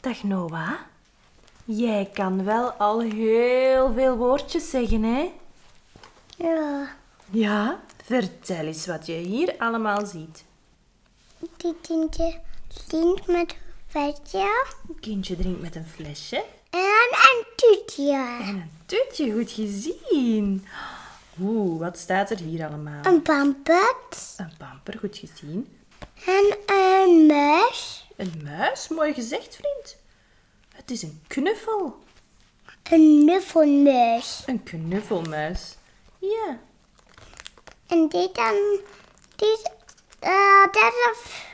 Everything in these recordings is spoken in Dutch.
Dag Noah. Jij kan wel al heel veel woordjes zeggen, hè? Ja, Ja, vertel eens wat je hier allemaal ziet. die kindje stinkt met een vetje Een kindje drinkt met een flesje en een toetje. en een tutje, goed gezien. Oeh, wat staat er hier allemaal? Een pampet Een pamper, goed gezien. en een muis. Een muis, mooi gezegd, vriend. Het is een knuffel. Een nuffelmuis. Een knuffelmuis. Ja, En dit dan, dit, eh dat is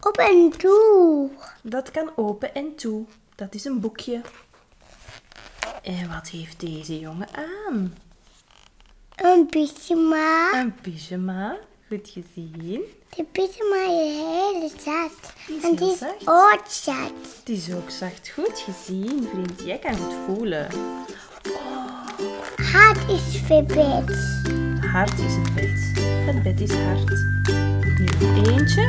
op een doel. dat kan open en toe. Dat is een boekje. En wat heeft deze jongen aan? Een pyjama. Een pyjama, goed gezien. De pyjama is heel zacht. En die is zacht. ook zacht. Het is ook zacht, goed gezien, vriend. Jij kan het voelen. Hart is verbeterd. Hard is het bed. Het bed is hard. Nu eentje.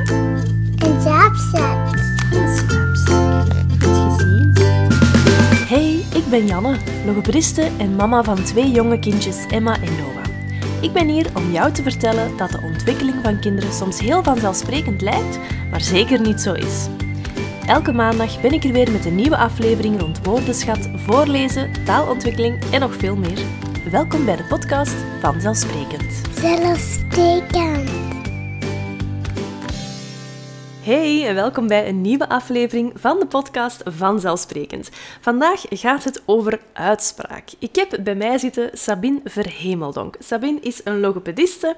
En zaapzak. Een slaapzak. Goed gezien. Hey, ik ben Janne, logopediste en mama van twee jonge kindjes, Emma en Noah. Ik ben hier om jou te vertellen dat de ontwikkeling van kinderen soms heel vanzelfsprekend lijkt, maar zeker niet zo is. Elke maandag ben ik er weer met een nieuwe aflevering rond woordenschat, voorlezen, taalontwikkeling en nog veel meer. Welkom bij de podcast Vanzelfsprekend. Zelfsprekend. Hey en welkom bij een nieuwe aflevering van de podcast Vanzelfsprekend. Vandaag gaat het over uitspraak. Ik heb bij mij zitten Sabine Verhemeldonk. Sabine is een logopediste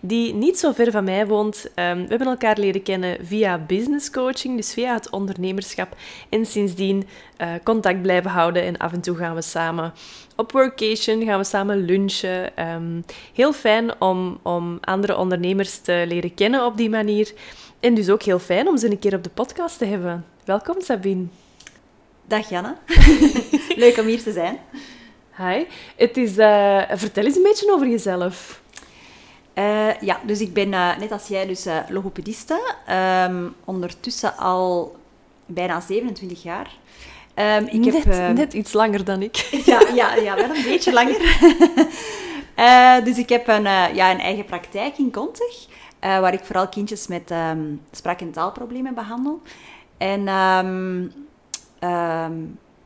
die niet zo ver van mij woont. Ehm, we hebben elkaar leren kennen via business coaching, dus via het ondernemerschap. En sindsdien eh, contact blijven houden en af en toe gaan we samen op workation, gaan we samen lunchen. Ehm, heel fijn om, om andere ondernemers te leren kennen op die manier. En dus ook heel fijn om ze een keer op de podcast te hebben. Welkom Sabine. Dag Janne. Leuk om hier te zijn. Hi. Het is, eh, vertel eens een beetje over jezelf. Eh, ja, dus ik ben eh, net als jij dus logopediste. Ehm, ondertussen al bijna 27 jaar. Ehm, ik net, heb, eh, net iets langer dan ik. ja, ja, ja, wel een beetje langer. Dus ik heb een, ja, een eigen praktijk in Kontig, eh, waar ik vooral kindjes met ehm, spraak- en taalproblemen behandel. En ehm, ehm,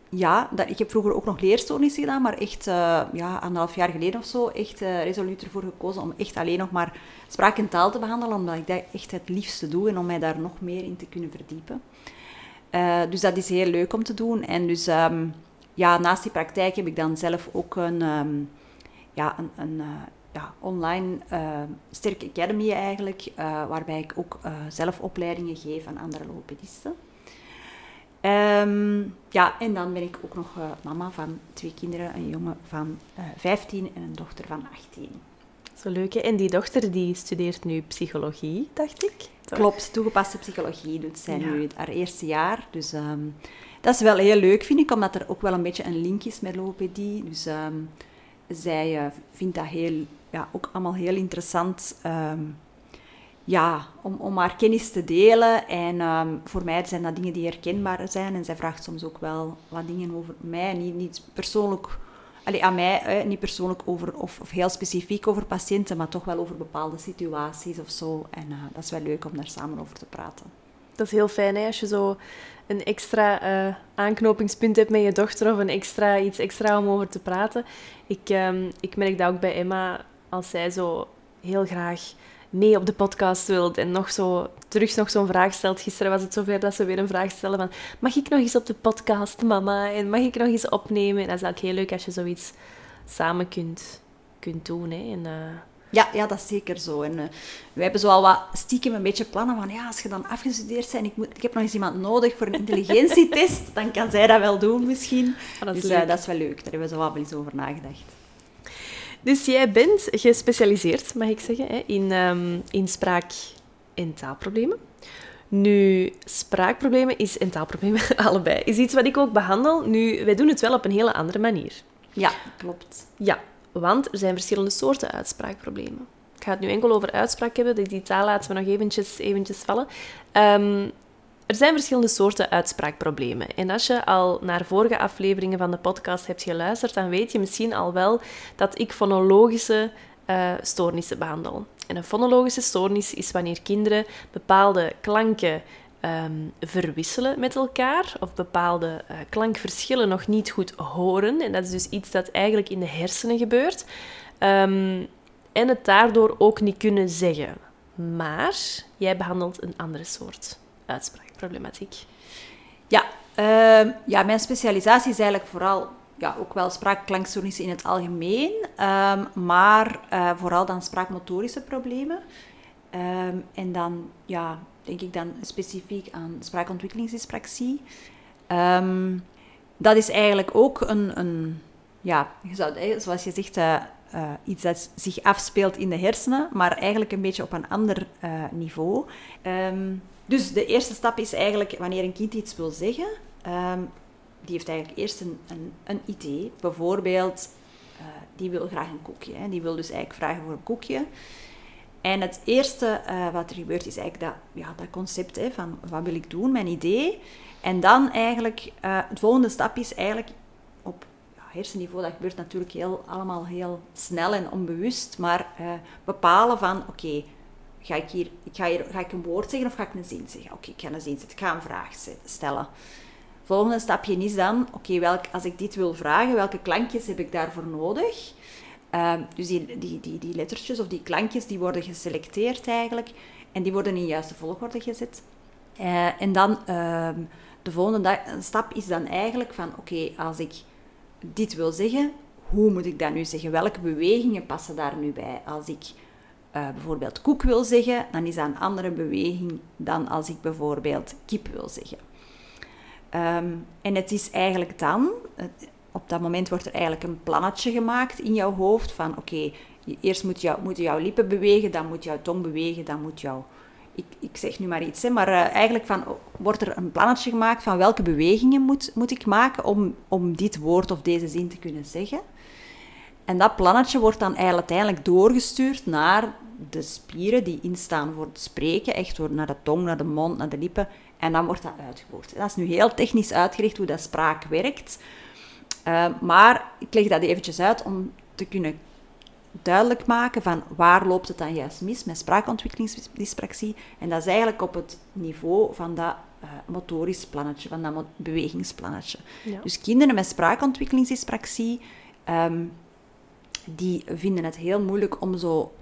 ja, ik heb vroeger ook nog leerstoornissen gedaan, maar echt eh, ja, anderhalf jaar geleden of zo echt eh, resoluut ervoor gekozen om echt alleen nog maar spraak en taal te behandelen, omdat ik dat echt het liefste doe en om mij daar nog meer in te kunnen verdiepen. Dus dat is heel leuk om te doen. En dus ja, naast die praktijk heb ik dan zelf ook een, ja, een, een ja, online uh, Sterk Academy eigenlijk, eh, waarbij ik ook eh, zelf opleidingen geef aan andere logopedisten. Ehm, ja, en dan ben ik ook nog eh, mama van twee kinderen, een jongen van eh 15 en een dochter van 18. Zo leuk, hè? En die dochter die studeert nu psychologie, dacht ik. Toch? Klopt, toegepaste psychologie doet zij Ja. nu haar eerste jaar. Dus ehm, dat is wel heel leuk, vind ik, omdat er ook wel een beetje een link is met logopedie. Dus ehm, zij eh, vindt dat heel, ja, ook allemaal heel interessant ehm, ja, om, om haar kennis te delen. En ehm, voor mij zijn dat dingen die herkenbaar zijn. En zij vraagt soms ook wel wat dingen over mij, niet, niet persoonlijk... Allee, aan mij, hè, niet persoonlijk over, of, of heel specifiek over patiënten, maar toch wel over bepaalde situaties of zo. En eh, dat is wel leuk om daar samen over te praten. Dat is heel fijn hè, als je zo een extra eh, aanknopingspunt hebt met je dochter of een extra, iets extra om over te praten. Ik, ehm, ik merk dat ook bij Emma, als zij zo heel graag mee op de podcast wilt en nog zo, terug nog zo'n vraag stelt. Gisteren was het zover dat ze weer een vraag stelde van mag ik nog eens op de podcast, mama? En mag ik nog eens opnemen? En dat is eigenlijk heel leuk als je zoiets samen kunt, kunt doen. Hè. En, eh, Ja, ja, dat is zeker zo. En uh, we hebben zo al wat stiekem een beetje plannen van, ja, als je dan afgestudeerd bent, ik, moet, ik heb nog eens iemand nodig voor een intelligentietest, dan kan zij dat wel doen misschien. Oh, dat is dus uh, dat is wel leuk, daar hebben we zo wel eens over nagedacht. Dus jij bent gespecialiseerd, mag ik zeggen, hè, in, um, in spraak- en taalproblemen. Nu, spraakproblemen is, en taalproblemen, allebei, is iets wat ik ook behandel. Nu, wij doen het wel op een hele andere manier. Ja, klopt. Ja, want er zijn verschillende soorten uitspraakproblemen. Ik ga het nu enkel over uitspraak hebben, die taal laten we nog eventjes, eventjes vallen. Um, Er zijn verschillende soorten uitspraakproblemen. En als je al naar vorige afleveringen van de podcast hebt geluisterd, dan weet je misschien al wel dat ik fonologische uh, stoornissen behandel. En een fonologische stoornis is wanneer kinderen bepaalde klanken um, verwisselen met elkaar of bepaalde uh, klankverschillen nog niet goed horen. En dat is dus iets dat eigenlijk in de hersenen gebeurt. Um, en het daardoor ook niet kunnen zeggen. Maar jij behandelt een andere soort uitspraakproblematiek. Ja, uh, ja, mijn specialisatie is eigenlijk vooral ja, ook wel spraakklankstoornissen in het algemeen, um, maar uh, vooral dan spraakmotorische problemen. Um, en dan, ja, denk ik dan specifiek aan spraakontwikkelingsdyspraxie. Dat is eigenlijk ook een, een ja, je zou, zoals je zegt, uh, iets dat zich afspeelt in de hersenen, maar eigenlijk een beetje op een ander niveau. Dus de eerste stap is eigenlijk, wanneer een kind iets wil zeggen, um, die heeft eigenlijk eerst een, een, een idee. Bijvoorbeeld, uh, die wil graag een koekje. Hè. Die wil dus eigenlijk vragen voor een koekje. En het eerste wat er gebeurt is eigenlijk dat, ja, dat concept hè, van wat wil ik doen, mijn idee. En dan eigenlijk, de volgende stap is eigenlijk op hersenniveau, dat gebeurt natuurlijk heel, allemaal heel snel en onbewust, maar uh, bepalen van, oké, ga ik hier, ga, ga ik een woord zeggen of ga ik een zin zeggen? Oké, ik ga een zin zeggen, ik ga een vraag stellen. Volgende stapje is dan, oké, als ik dit wil vragen, welke klankjes heb ik daarvoor nodig? Uh, dus die, die, die, lettertjes of die klankjes, die worden geselecteerd eigenlijk en die worden in juiste volgorde gezet. Uh, en dan ehm, de volgende stap is dan eigenlijk van, oké, als ik dit wil zeggen, hoe moet ik dat nu zeggen? Welke bewegingen passen daar nu bij? Als ik uh, bijvoorbeeld koek wil zeggen, dan is dat een andere beweging dan als ik bijvoorbeeld kip wil zeggen. Um, en het is eigenlijk dan, op dat moment wordt er eigenlijk een plannetje gemaakt in jouw hoofd van oké, eerst moet jou, moeten jouw lippen bewegen, dan moet jouw tong bewegen, dan moet jouw ik, ik zeg nu maar iets, hè, maar uh, eigenlijk van, wordt er een plannetje gemaakt van welke bewegingen moet, moet ik maken om, om dit woord of deze zin te kunnen zeggen. En dat plannetje wordt dan uiteindelijk doorgestuurd naar de spieren die instaan voor het spreken, echt door naar de tong, naar de mond, naar de lippen. En dan wordt dat uitgevoerd. Dat is nu heel technisch uitgericht hoe dat spraak werkt. Uh, maar ik leg dat eventjes uit om te kunnen duidelijk maken van waar loopt het dan juist mis met spraakontwikkelingsdyspraxie. En dat is eigenlijk op het niveau van dat uh, motorisch plannetje, van dat bewegingsplannetje. Dus kinderen met spraakontwikkelingsdyspraxie, um, die vinden het heel moeilijk om zo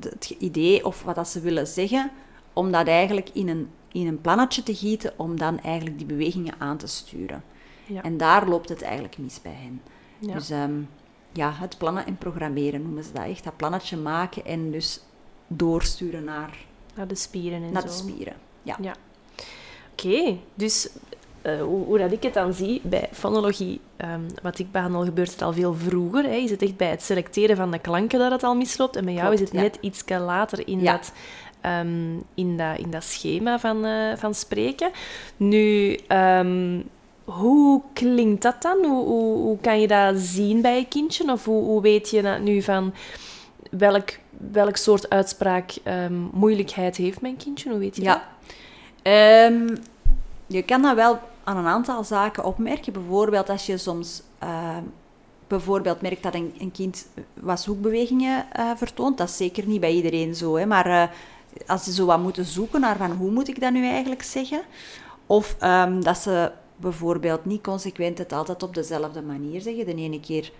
het idee of wat dat ze willen zeggen, om dat eigenlijk in een, in een plannetje te gieten, om dan eigenlijk die bewegingen aan te sturen. Ja. En daar loopt het eigenlijk mis bij hen. Ja. Dus um, ja, het plannen en programmeren noemen ze dat echt. Dat plannetje maken en dus doorsturen naar... Naar de spieren en naar zo. de spieren, ja. ja. Oké, dus uh, hoe, hoe, dat ik het dan zie bij fonologie, um, wat ik behandel, gebeurt het al veel vroeger. Hè. Is het echt bij het selecteren van de klanken dat het al misloopt? En bij jou Klopt, is het ja. net iets later in, ja. dat, um, in, dat, in dat schema van, uh, van spreken. Nu... Um, hoe klinkt dat dan? Hoe, hoe, hoe, kan je dat zien bij een kindje? Of hoe, hoe weet je dat nu van welk, welk soort uitspraak moeilijkheid heeft mijn kindje? Hoe weet je ja. dat? Je kan dat wel aan een aantal zaken opmerken. Bijvoorbeeld als je soms uh, bijvoorbeeld merkt dat een, een kind wat zoekbewegingen uh, vertoont. Dat is zeker niet bij iedereen zo. Hè? Maar uh, als ze zo wat moeten zoeken naar van hoe moet ik dat nu eigenlijk zeggen. Of um, dat ze bijvoorbeeld niet consequent het altijd op dezelfde manier zeggen. De ene keer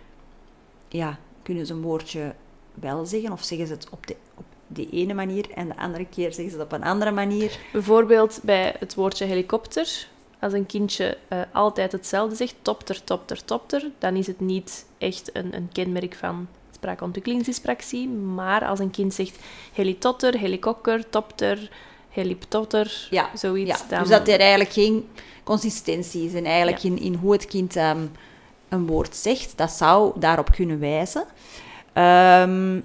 ja, kunnen ze een woordje wel zeggen of zeggen ze het op de, op de ene manier en de andere keer zeggen ze het op een andere manier. Bijvoorbeeld bij het woordje helikopter. Als een kindje uh, altijd hetzelfde zegt, topter, topter, topter, dan is het niet echt een, een kenmerk van spraakontwikkelingsdyspraxie. Maar als een kind zegt helitotter, helikokker, topter, heliptotter, ja, zoiets. Ja. Dan... Dus dat er eigenlijk geen consistentie is en eigenlijk in, in hoe het kind um, een woord zegt. Dat zou daarop kunnen wijzen. Um,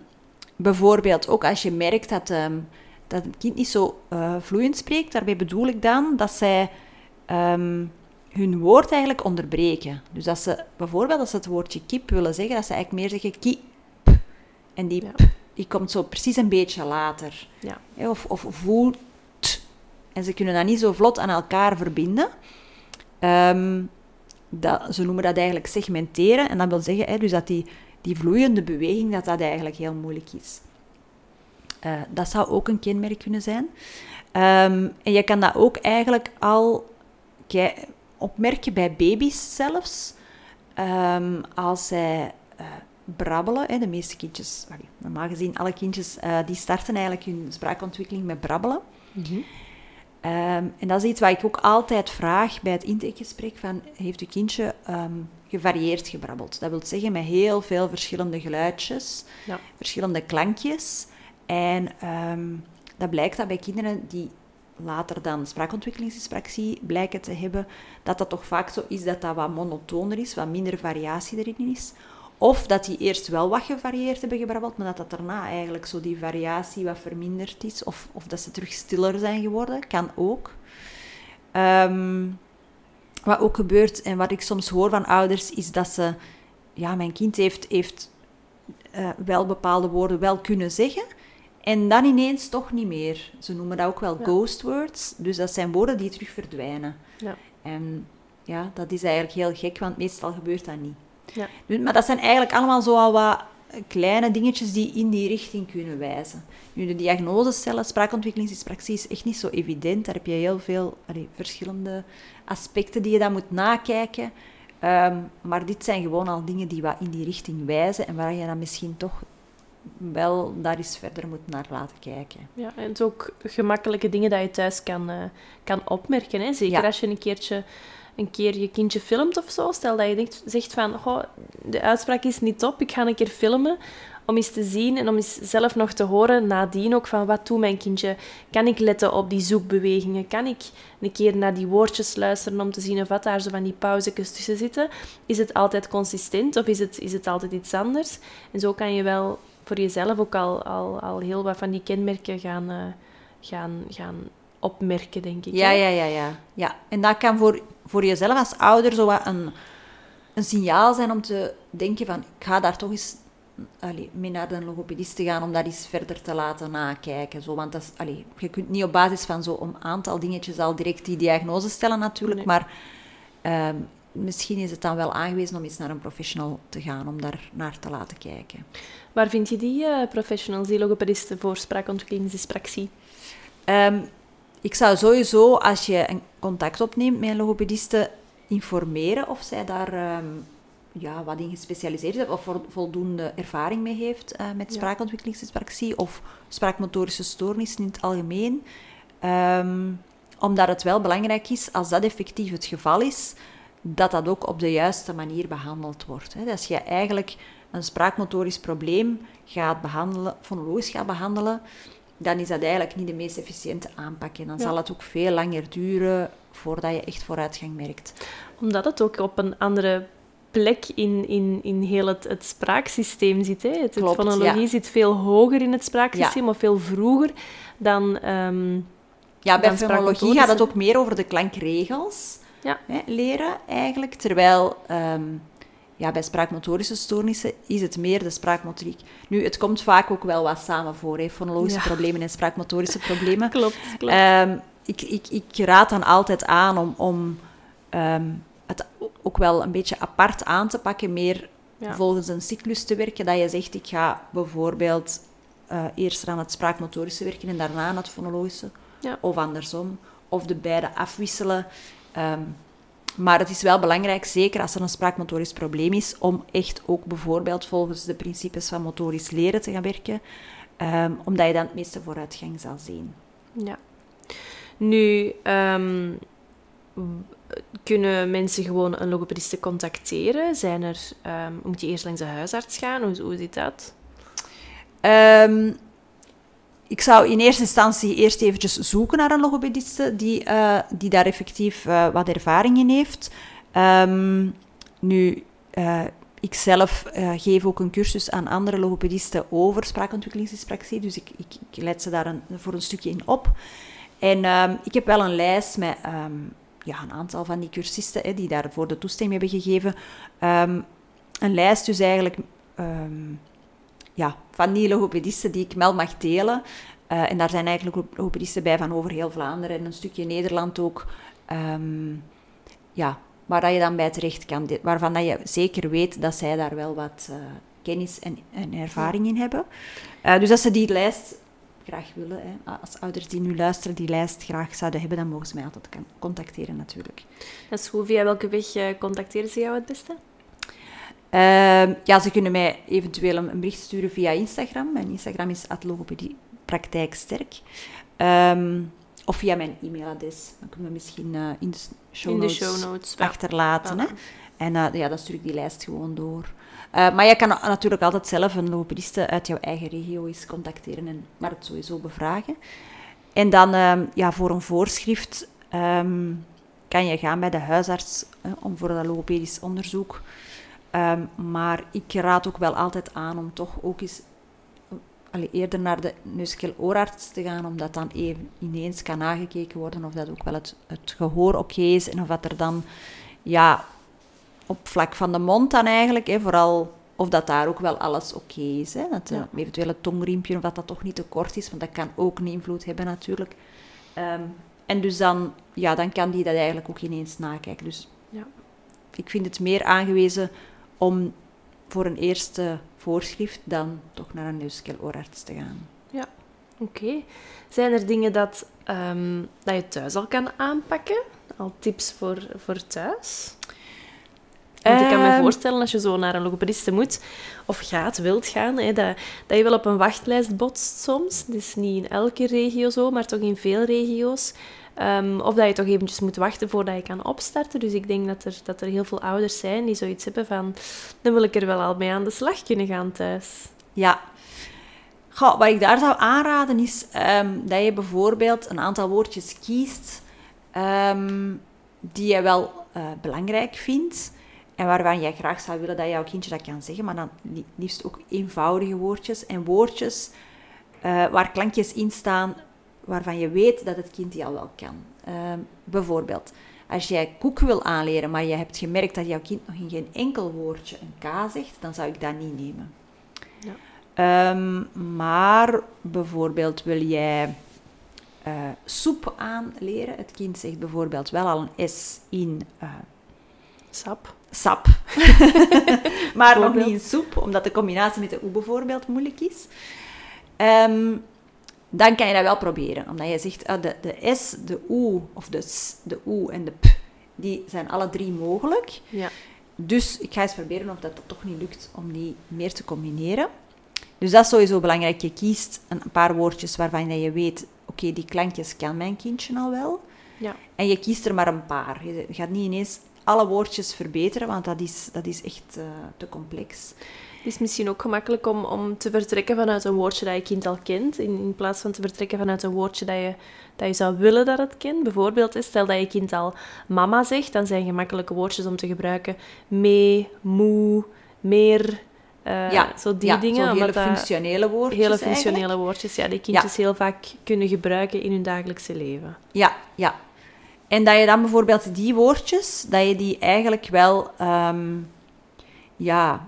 bijvoorbeeld ook als je merkt dat, um, dat het kind niet zo uh, vloeiend spreekt, daarbij bedoel ik dan dat zij hun woord eigenlijk onderbreken. Dus dat ze bijvoorbeeld als ze het woordje kip willen zeggen, dat ze eigenlijk meer zeggen kip. En die, ja. die komt zo precies een beetje later. Ja. Of, of voelt En ze kunnen dat niet zo vlot aan elkaar verbinden. Ehm, dat, ze noemen dat eigenlijk segmenteren. En dat wil zeggen hè, dus dat die, die vloeiende beweging, dat dat eigenlijk heel moeilijk is. Eh, dat zou ook een kenmerk kunnen zijn. Ehm, en je kan dat ook eigenlijk al opmerken bij baby's zelfs. Ehm, als zij uh, brabbelen, hè, de meeste kindjes, normaal gezien alle kindjes, uh, die starten eigenlijk hun spraakontwikkeling met brabbelen. Mhm. Ehm, en dat is iets wat ik ook altijd vraag bij het intakegesprek, van heeft uw kindje um, gevarieerd gebrabbeld? Dat wil zeggen met heel veel verschillende geluidjes, ja. verschillende klankjes. En dat blijkt dat bij kinderen die later dan spraakontwikkelingsdyspraxie blijken te hebben, dat dat toch vaak zo is dat dat wat monotoner is, wat minder variatie erin is. Of dat die eerst wel wat gevarieerd hebben gebrabbeld, maar dat dat daarna eigenlijk zo die variatie wat verminderd is. Of, of dat ze terug stiller zijn geworden, kan ook. Ehm, wat ook gebeurt en wat ik soms hoor van ouders, is dat ze... Ja, mijn kind heeft, heeft uh, wel bepaalde woorden wel kunnen zeggen, en dan ineens toch niet meer. Ze noemen dat ook wel ghost words. Dus dat zijn woorden die terug verdwijnen. Ja. En ja, dat is eigenlijk heel gek, want meestal gebeurt dat niet. Ja. Dus, maar dat zijn eigenlijk allemaal zo al wat kleine dingetjes die in die richting kunnen wijzen. Nu, de diagnose stellen, spraakontwikkelingsdyspraxie is echt niet zo evident. Daar heb je heel veel verschillende aspecten die je dan moet nakijken. Ehm, maar dit zijn gewoon al dingen die wat in die richting wijzen en waar je dan misschien toch wel daar eens verder moet naar laten kijken. Ja, en het ook gemakkelijke dingen dat je thuis kan, uh, kan opmerken. Hè? Zeker als je een keertje een keer je kindje filmt of zo. Stel dat je denkt, zegt van, oh, de uitspraak is niet top, ik ga een keer filmen. Om eens te zien en om eens zelf nog te horen nadien ook van wat doet mijn kindje. Kan ik letten op die zoekbewegingen? Kan ik een keer naar die woordjes luisteren om te zien of wat daar zo van die pauzekes tussen zitten? Is het altijd consistent of is het, is het altijd iets anders? En zo kan je wel voor jezelf ook al, al, al heel wat van die kenmerken gaan, uh, gaan, gaan opmerken, denk ik. Ja, ja, ja, ja, ja. En dat kan voor, voor jezelf als ouder zo wat een, een signaal zijn om te denken van, ik ga daar toch eens allee, mee naar de logopedist te gaan om dat eens verder te laten nakijken. Zo, want dat is, allee, je kunt niet op basis van zo'n aantal dingetjes al direct die diagnose stellen natuurlijk, maar ehm, misschien is het dan wel aangewezen om eens naar een professional te gaan om daar naar te laten kijken. Waar vind je die uh, professionals, die logopedisten voor spraakontwikkelingsdyspraxie? Um, ik zou sowieso, als je een contact opneemt met een logopediste, informeren of zij daar um, ja, wat in gespecialiseerd is of voldoende ervaring mee heeft uh, met spraakontwikkelingsdyspraxie of spraakmotorische stoornissen in het algemeen. Um, omdat het wel belangrijk is, als dat effectief het geval is, dat dat ook op de juiste manier behandeld wordt. Hè. Als je eigenlijk een spraakmotorisch probleem gaat behandelen, fonologisch gaat behandelen, dan is dat eigenlijk niet de meest efficiënte aanpak. En dan zal het ook veel langer duren voordat je echt vooruitgang merkt. Omdat het ook op een andere plek in, in, in heel het, het spraaksysteem zit. Hè? Het, Klopt, fonologie zit veel hoger in het spraaksysteem, of veel vroeger dan. Um, ja, bij fonologie gaat het ook meer over de klankregels hè, leren eigenlijk. Terwijl ehm, ja, bij spraakmotorische stoornissen is het meer de spraakmotoriek. Nu, het komt vaak ook wel wat samen voor, hè, fonologische problemen en spraakmotorische problemen. klopt, klopt. Um, ik, ik, ik raad dan altijd aan om, om um, het ook wel een beetje apart aan te pakken, meer volgens een cyclus te werken. Dat je zegt, ik ga bijvoorbeeld uh, eerst aan het spraakmotorische werken en daarna aan het fonologische. Ja. Of andersom. Of de beide afwisselen. Um, maar het is wel belangrijk, zeker als er een spraakmotorisch probleem is, om echt ook bijvoorbeeld volgens de principes van motorisch leren te gaan werken, um, omdat je dan het meeste vooruitgang zal zien. Ja. Nu, um, kunnen mensen gewoon een logopediste contacteren? Zijn er, um, moet je eerst langs de huisarts gaan? Hoe, hoe zit dat? Ik zou in eerste instantie eerst eventjes zoeken naar een logopediste die, uh, die daar effectief uh, wat ervaring in heeft. Um, nu, uh, ik zelf geef ook een cursus aan andere logopedisten over spraakontwikkelingsdyspraxie, dus ik, ik, ik leid ze daar een, voor een stukje in op. En um, ik heb wel een lijst met um, ja, een aantal van die cursisten hè, die daarvoor de toestemming hebben gegeven. een lijst dus eigenlijk ja, van die ik wel mag delen. Eh, en daar zijn eigenlijk logopedisten bij van over heel Vlaanderen en een stukje Nederland ook. Ehm, ja, waar dat je dan bij terecht kan. Waarvan dat je zeker weet dat zij daar wel wat eh, kennis en, en ervaring in hebben. Eh, dus als ze die lijst graag willen, hè, als ouders die nu luisteren die lijst graag zouden hebben, dan mogen ze mij altijd contacteren natuurlijk. Dat is goed. Via welke weg contacteren ze jou het beste? Ehm, ja, ze kunnen mij eventueel een, bericht sturen via Instagram. Mijn Instagram is @logopediepraktijksterk. Ehm of via mijn e-mailadres. Dan kunnen we misschien eh, in de show In de notes, show notes. ja. achterlaten. Hè? En eh, ja, dan stuur ik die lijst gewoon door. Eh, maar je kan na- natuurlijk altijd zelf een logopediste uit jouw eigen regio eens contacteren en maar het sowieso bevragen. En dan ehm, ja, voor een voorschrift kan je gaan bij de huisarts om voor dat logopedisch onderzoek. Ehm, maar ik raad ook wel altijd aan om toch ook eens eh, allee, eerder naar de neuskel-oorarts te gaan, omdat dan even ineens kan nagekeken worden of dat ook wel het, het gehoor oké is en of dat er dan ja, op vlak van de mond dan eigenlijk, hè, vooral of dat daar ook wel alles oké is. Hè, dat Ja. uh, eventueel het tongriempje, of dat dat toch niet te kort is, want dat kan ook een invloed hebben natuurlijk. Ehm, en dus dan, ja, dan kan die dat eigenlijk ook ineens nakijken. Dus Ja. ik vind het meer aangewezen om voor een eerste voorschrift dan toch naar een neuskel-oorarts te gaan. Oké. Zijn er dingen dat, ehm, dat je thuis al kan aanpakken? Al tips voor, voor thuis? Want ik kan me Ehm, voorstellen, als je zo naar een logopediste moet, of gaat, wilt gaan, hè, dat, dat je wel op een wachtlijst botst soms. Dus niet in elke regio zo, maar toch in veel regio's. Ehm, of dat je toch eventjes moet wachten voordat je kan opstarten. Dus ik denk dat er, dat er heel veel ouders zijn die zoiets hebben van... Dan wil ik er wel al mee aan de slag kunnen gaan thuis. Ja. Goh, wat ik daar zou aanraden is ehm, dat je bijvoorbeeld een aantal woordjes kiest die je wel eh, belangrijk vindt en waarvan jij graag zou willen dat jouw kindje dat kan zeggen, maar dan li- liefst ook eenvoudige woordjes en woordjes eh, waar klankjes in staan waarvan je weet dat het kind die al wel kan. Ehm, bijvoorbeeld, als jij koek wil aanleren, maar je hebt gemerkt dat jouw kind nog in geen enkel woordje een K zegt, dan zou ik dat niet nemen. Ja. Ehm, maar bijvoorbeeld wil jij eh, soep aanleren. Het kind zegt bijvoorbeeld wel al een S in eh, Sap. Sap, maar nog niet in soep, omdat de combinatie met de oe bijvoorbeeld moeilijk is. Ehm, dan kan je dat wel proberen, omdat je zegt ah, de, de S, de oe of de s, de oe en de p, die zijn alle drie mogelijk. Ja. Dus ik ga eens proberen of dat toch niet lukt om die meer te combineren. Dus dat is sowieso belangrijk. Je kiest een paar woordjes waarvan je weet, oké, die klankjes kan mijn kindje al wel. Ja. En je kiest er maar een paar. Je gaat niet ineens alle woordjes verbeteren, want dat is, dat is echt eh, te complex. Het is misschien ook gemakkelijk om, om te vertrekken vanuit een woordje dat je kind al kent, in, in plaats van te vertrekken vanuit een woordje dat je, dat je zou willen dat het kent. Bijvoorbeeld, stel dat je kind al mama zegt, dan zijn gemakkelijke woordjes om te gebruiken mee, moe, meer, eh, ja, zo die ja, dingen. Zo hele functionele woordjes hele eigenlijk. functionele woordjes, ja, die kindjes heel vaak kunnen gebruiken in hun dagelijkse leven. Ja, ja. En dat je dan bijvoorbeeld die woordjes, dat je die eigenlijk wel, ehm, ja,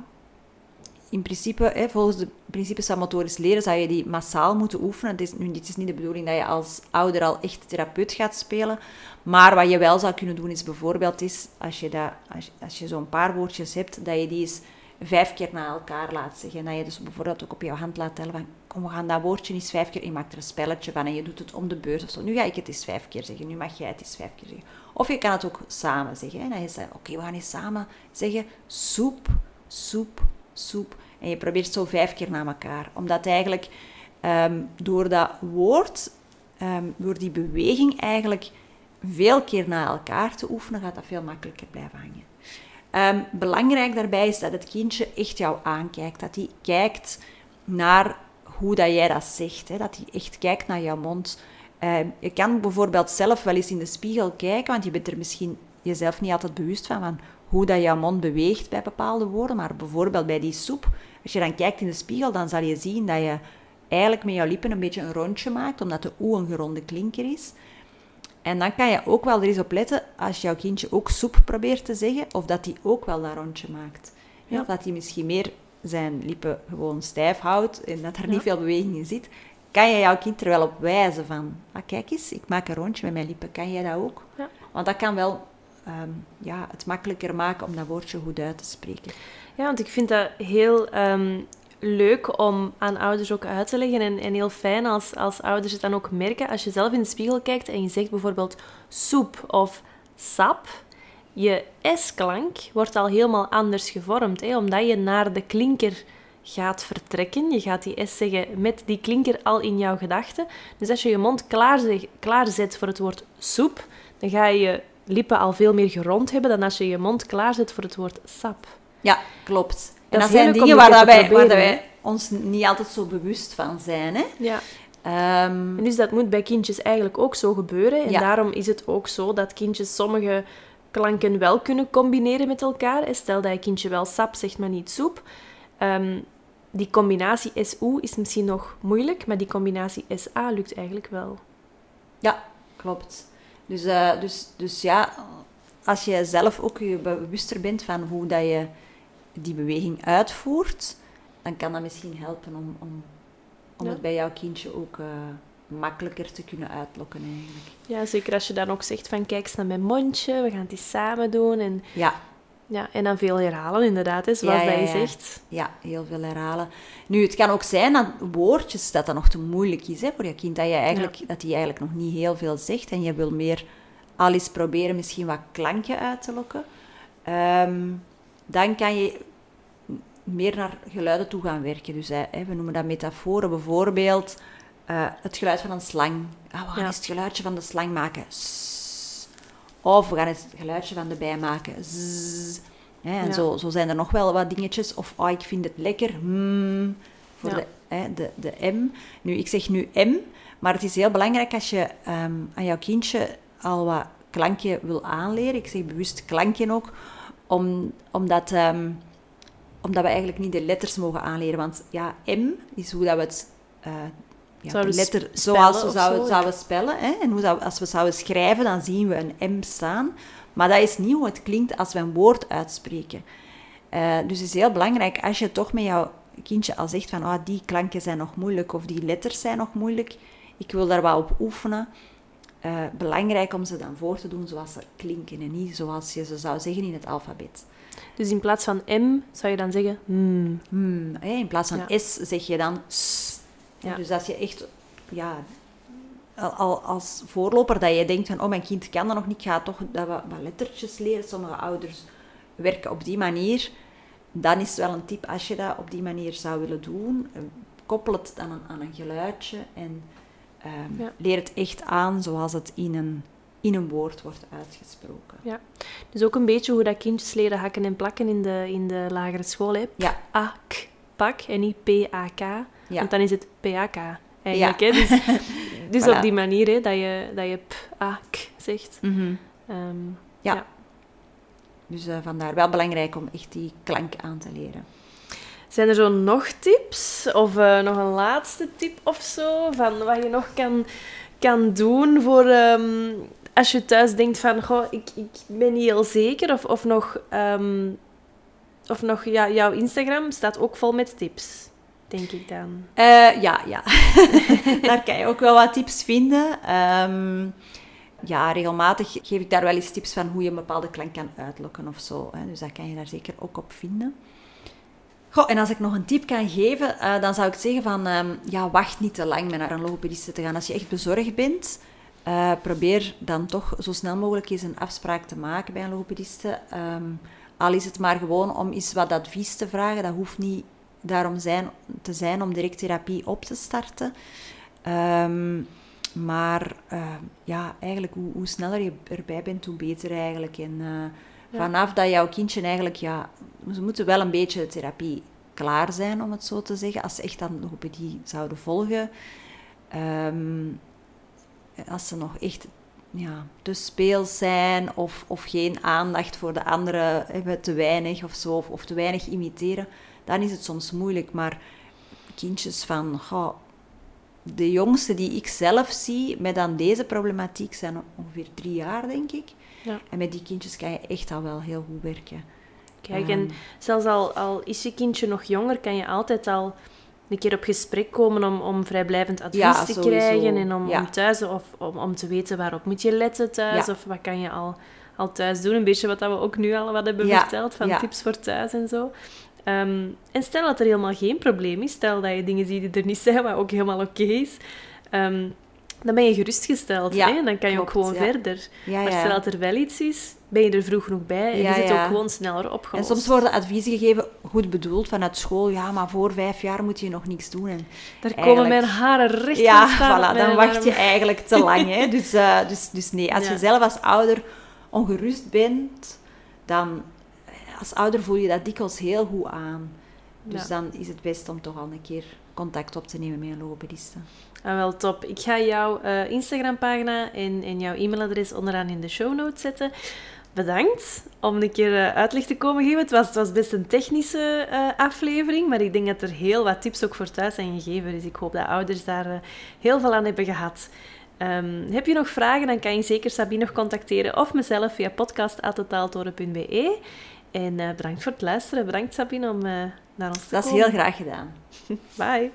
in principe, hè, volgens de principes van motorisch leren, zou je die massaal moeten oefenen. Het is, nu, dit is niet de bedoeling dat je als ouder al echt therapeut gaat spelen. Maar wat je wel zou kunnen doen, is bijvoorbeeld, is, als je, dat, als, als je zo'n paar woordjes hebt, dat je die eens vijf keer na elkaar laat zeggen. En dat je dus bijvoorbeeld ook op je hand laat tellen van, kom, we gaan dat woordje eens vijf keer, je maakt er een spelletje van en je doet het om de beurt of zo. Nu ga ik het eens vijf keer zeggen, nu mag jij het eens vijf keer zeggen. Of je kan het ook samen zeggen. En dan zegt, oké, we gaan eens samen zeggen, soep, soep, soep. En je probeert zo vijf keer na elkaar. Omdat eigenlijk ehm, door dat woord, ehm, door die beweging eigenlijk veel keer na elkaar te oefenen, gaat dat veel makkelijker blijven hangen. Ehm, belangrijk daarbij is dat het kindje echt jou aankijkt. Dat hij kijkt naar hoe dat jij dat zegt. Hè? Dat hij echt kijkt naar jouw mond. Ehm, je kan bijvoorbeeld zelf wel eens in de spiegel kijken, want je bent er misschien jezelf niet altijd bewust van, van hoe dat jouw mond beweegt bij bepaalde woorden. Maar bijvoorbeeld bij die soep, als je dan kijkt in de spiegel, dan zal je zien dat je eigenlijk met jouw lippen een beetje een rondje maakt, omdat de oe een geronde klinker is. En dan kan je ook wel er eens op letten, als jouw kindje ook soep probeert te zeggen, of dat hij ook wel dat rondje maakt. Ja. Of dat hij misschien meer zijn lippen gewoon stijf houdt en dat er niet Ja. veel beweging in zit. kan je jouw kind er wel op wijzen van... Ah, kijk eens, ik maak een rondje met mijn lippen. Kan jij dat ook? Ja. Want dat kan wel ehm, ja, het makkelijker maken om dat woordje goed uit te spreken. Ja, want ik vind dat heel ehm, leuk om aan ouders ook uit te leggen. En, en heel fijn als, als ouders het dan ook merken. Als je zelf in de spiegel kijkt en je zegt bijvoorbeeld soep of sap. Je S-klank wordt al helemaal anders gevormd. Hè, omdat je naar de klinker gaat vertrekken. Je gaat die S zeggen met die klinker al in jouw gedachten. Dus als je je mond klaarzet, klaarzet voor het woord soep, dan ga je je lippen al veel meer gerond hebben dan als je je mond klaarzet voor het woord sap. Ja, klopt. En is dat zijn dingen waar, dat wij, waar dat proberen, wij ons niet altijd zo bewust van zijn. Hè? Ja. Ehm, En dus dat moet bij kindjes eigenlijk ook zo gebeuren. En Ja. daarom is het ook zo dat kindjes sommige klanken wel kunnen combineren met elkaar. Stel dat je kindje wel sap zegt, maar niet soep. Ehm, die combinatie SU is misschien nog moeilijk, maar die combinatie SA lukt eigenlijk wel. Ja, klopt. Dus, eh, dus, dus ja, als je zelf ook je bewuster bent van hoe dat je die beweging uitvoert, dan kan dat misschien helpen om, om, om Ja. het bij jouw kindje ook eh, makkelijker te kunnen uitlokken eigenlijk. Ja, zeker als je dan ook zegt van kijk eens naar mijn mondje, we gaan het eens samen doen. En, Ja, ja, en dan veel herhalen inderdaad, hè, zoals Ja, ja, dat je ja. zegt. ja, heel veel herhalen. Nu, het kan ook zijn dat woordjes, dat dat nog te moeilijk is hè, voor je kind. Dat hij eigenlijk, dat die eigenlijk nog niet heel veel zegt en je wil meer al eens proberen misschien wat klankje uit te lokken. Ehm, dan kan je meer naar geluiden toe gaan werken. Dus hè, we noemen dat metaforen. Bijvoorbeeld eh, het geluid van een slang. Ah, we gaan Ja. eens het geluidje van de slang maken. Sss. Of we gaan eens het geluidje van de bij maken. Hè, en Ja. zo, zo zijn er nog wel wat dingetjes. Of oh, ik vind het lekker. Hmm, voor Ja. de, hè, de, de M. Nu, ik zeg nu M, maar het is heel belangrijk als je ehm, aan jouw kindje al wat klankje wil aanleren. Ik zeg bewust klankje ook, om, omdat, ehm, omdat we eigenlijk niet de letters mogen aanleren. Want ja, M is hoe dat we het... eh, ja, Zouden de letter zoals we zouden, zo? zouden spellen. Hè? En hoe als we zouden schrijven, dan zien we een M staan. Maar dat is niet hoe het klinkt als we een woord uitspreken. Eh, dus het is heel belangrijk als je toch met jouw kindje al zegt van ah, die klanken zijn nog moeilijk of die letters zijn nog moeilijk. Ik wil daar wat op oefenen. Eh, belangrijk om ze dan voor te doen zoals ze klinken en niet zoals je ze zou zeggen in het alfabet. Dus in plaats van M zou je dan zeggen hè, in plaats van Ja. S zeg je dan S. Ja. Dus als je echt ja, al, al als voorloper dat je denkt van oh mijn kind kan dat nog niet, ik ga toch dat wat, wat lettertjes leren. Sommige ouders werken op die manier. Dan is het wel een tip als je dat op die manier zou willen doen. eh, Koppel het dan aan, aan een geluidje en ehm, Ja. leer het echt aan zoals het in een, in een woord wordt uitgesproken. Dus ook een beetje hoe dat kindjes leren hakken en plakken in de, in de lagere school. Hè. Ja, A-k, pak en niet P-A-K. ja. Want dan is het P-A-K eigenlijk. Hè? Dus, dus Voilà. op die manier hè, dat je, dat je p-a-k zegt. Mhm. Ehm, Ja. Ja. Dus eh, vandaar wel belangrijk om echt die klank aan te leren. zijn er zo nog tips? Of eh, nog een laatste tip of zo? Van wat je nog kan, kan doen voor... ehm, als je thuis denkt van... Goh, ik, ik ben niet heel zeker. Of, of nog... ehm, of nog ja, jouw Instagram staat ook vol met tips. Denk ik dan. Eh, ja, ja. daar kan je ook wel wat tips vinden. Ehm, ja, regelmatig geef ik daar wel eens tips van hoe je een bepaalde klank kan uitlokken of zo. Hè. Dus dat kan je daar zeker ook op vinden. Goh, en als ik nog een tip kan geven, eh, dan zou ik zeggen van... ehm, ja, wacht niet te lang met naar een logopediste te gaan. Als je echt bezorgd bent, eh, probeer dan toch zo snel mogelijk eens een afspraak te maken bij een logopediste. Ehm, al is het maar gewoon om eens wat advies te vragen. Dat hoeft niet daarom zijn, te zijn om direct therapie op te starten. Ehm, maar eh, ja, eigenlijk hoe, hoe sneller je erbij bent, hoe beter eigenlijk. En eh, Ja. vanaf dat jouw kindje eigenlijk, ja, ze moeten wel een beetje de therapie klaar zijn, om het zo te zeggen. Als ze echt dan logopedie zouden volgen. Ehm, als ze nog echt ja, te speels zijn of, of geen aandacht voor de anderen hebben, te weinig of zo, of, of te weinig imiteren, dan is het soms moeilijk. Maar kindjes van, goh, de jongste die ik zelf zie met dan deze problematiek zijn ongeveer drie jaar, denk ik. Ja. En met die kindjes kan je echt al wel heel goed werken. Kijk, Ehm, en zelfs al, al is je kindje nog jonger, kan je altijd al een keer op gesprek komen om, om vrijblijvend advies Ja, te sowieso. krijgen en om, Ja. om thuis of om, om te weten waarop moet je letten thuis Ja. of wat kan je al, al thuis doen. Een beetje wat dat we ook nu al wat hebben verteld van tips voor thuis en zo. Ehm, en stel dat er helemaal geen probleem is, stel dat je dingen ziet die er niet zijn, wat ook helemaal oké is, ehm, dan ben je gerustgesteld. Ja, hè? Dan kan je ook gewoon ja. verder. Ja, Maar ja. stel dat er wel iets is, ben je er vroeg genoeg bij en Ja, is het ja. ook gewoon sneller En opgelost. soms worden adviezen gegeven, goed bedoeld, vanuit school. Ja, maar voor vijf jaar moet je nog niks doen. En Daar komen mijn haren recht ja, staan op voilà, dan wacht arm. je eigenlijk te lang. Hè? Dus, eh, dus, dus nee, als Ja. je zelf als ouder ongerust bent, dan als ouder voel je dat dikwijls heel goed aan. Dus Ja. dan is het best om toch al een keer contact op te nemen met een logopediste. Ah, wel top. Ik ga jouw eh, Instagram-pagina en, en jouw e-mailadres onderaan in de show notes zetten. Bedankt om een keer eh, uitleg te komen geven. Het was, het was best een technische eh, aflevering, maar ik denk dat er heel wat tips ook voor thuis zijn gegeven. Dus ik hoop dat ouders daar eh, heel veel aan hebben gehad. Ehm, heb je nog vragen, dan kan je zeker Sabine nog contacteren of mezelf via podcast.totaaltoren.be. En eh, bedankt voor het luisteren. Bedankt Sabine om eh, naar ons te Dat is komen. heel graag gedaan. Bye.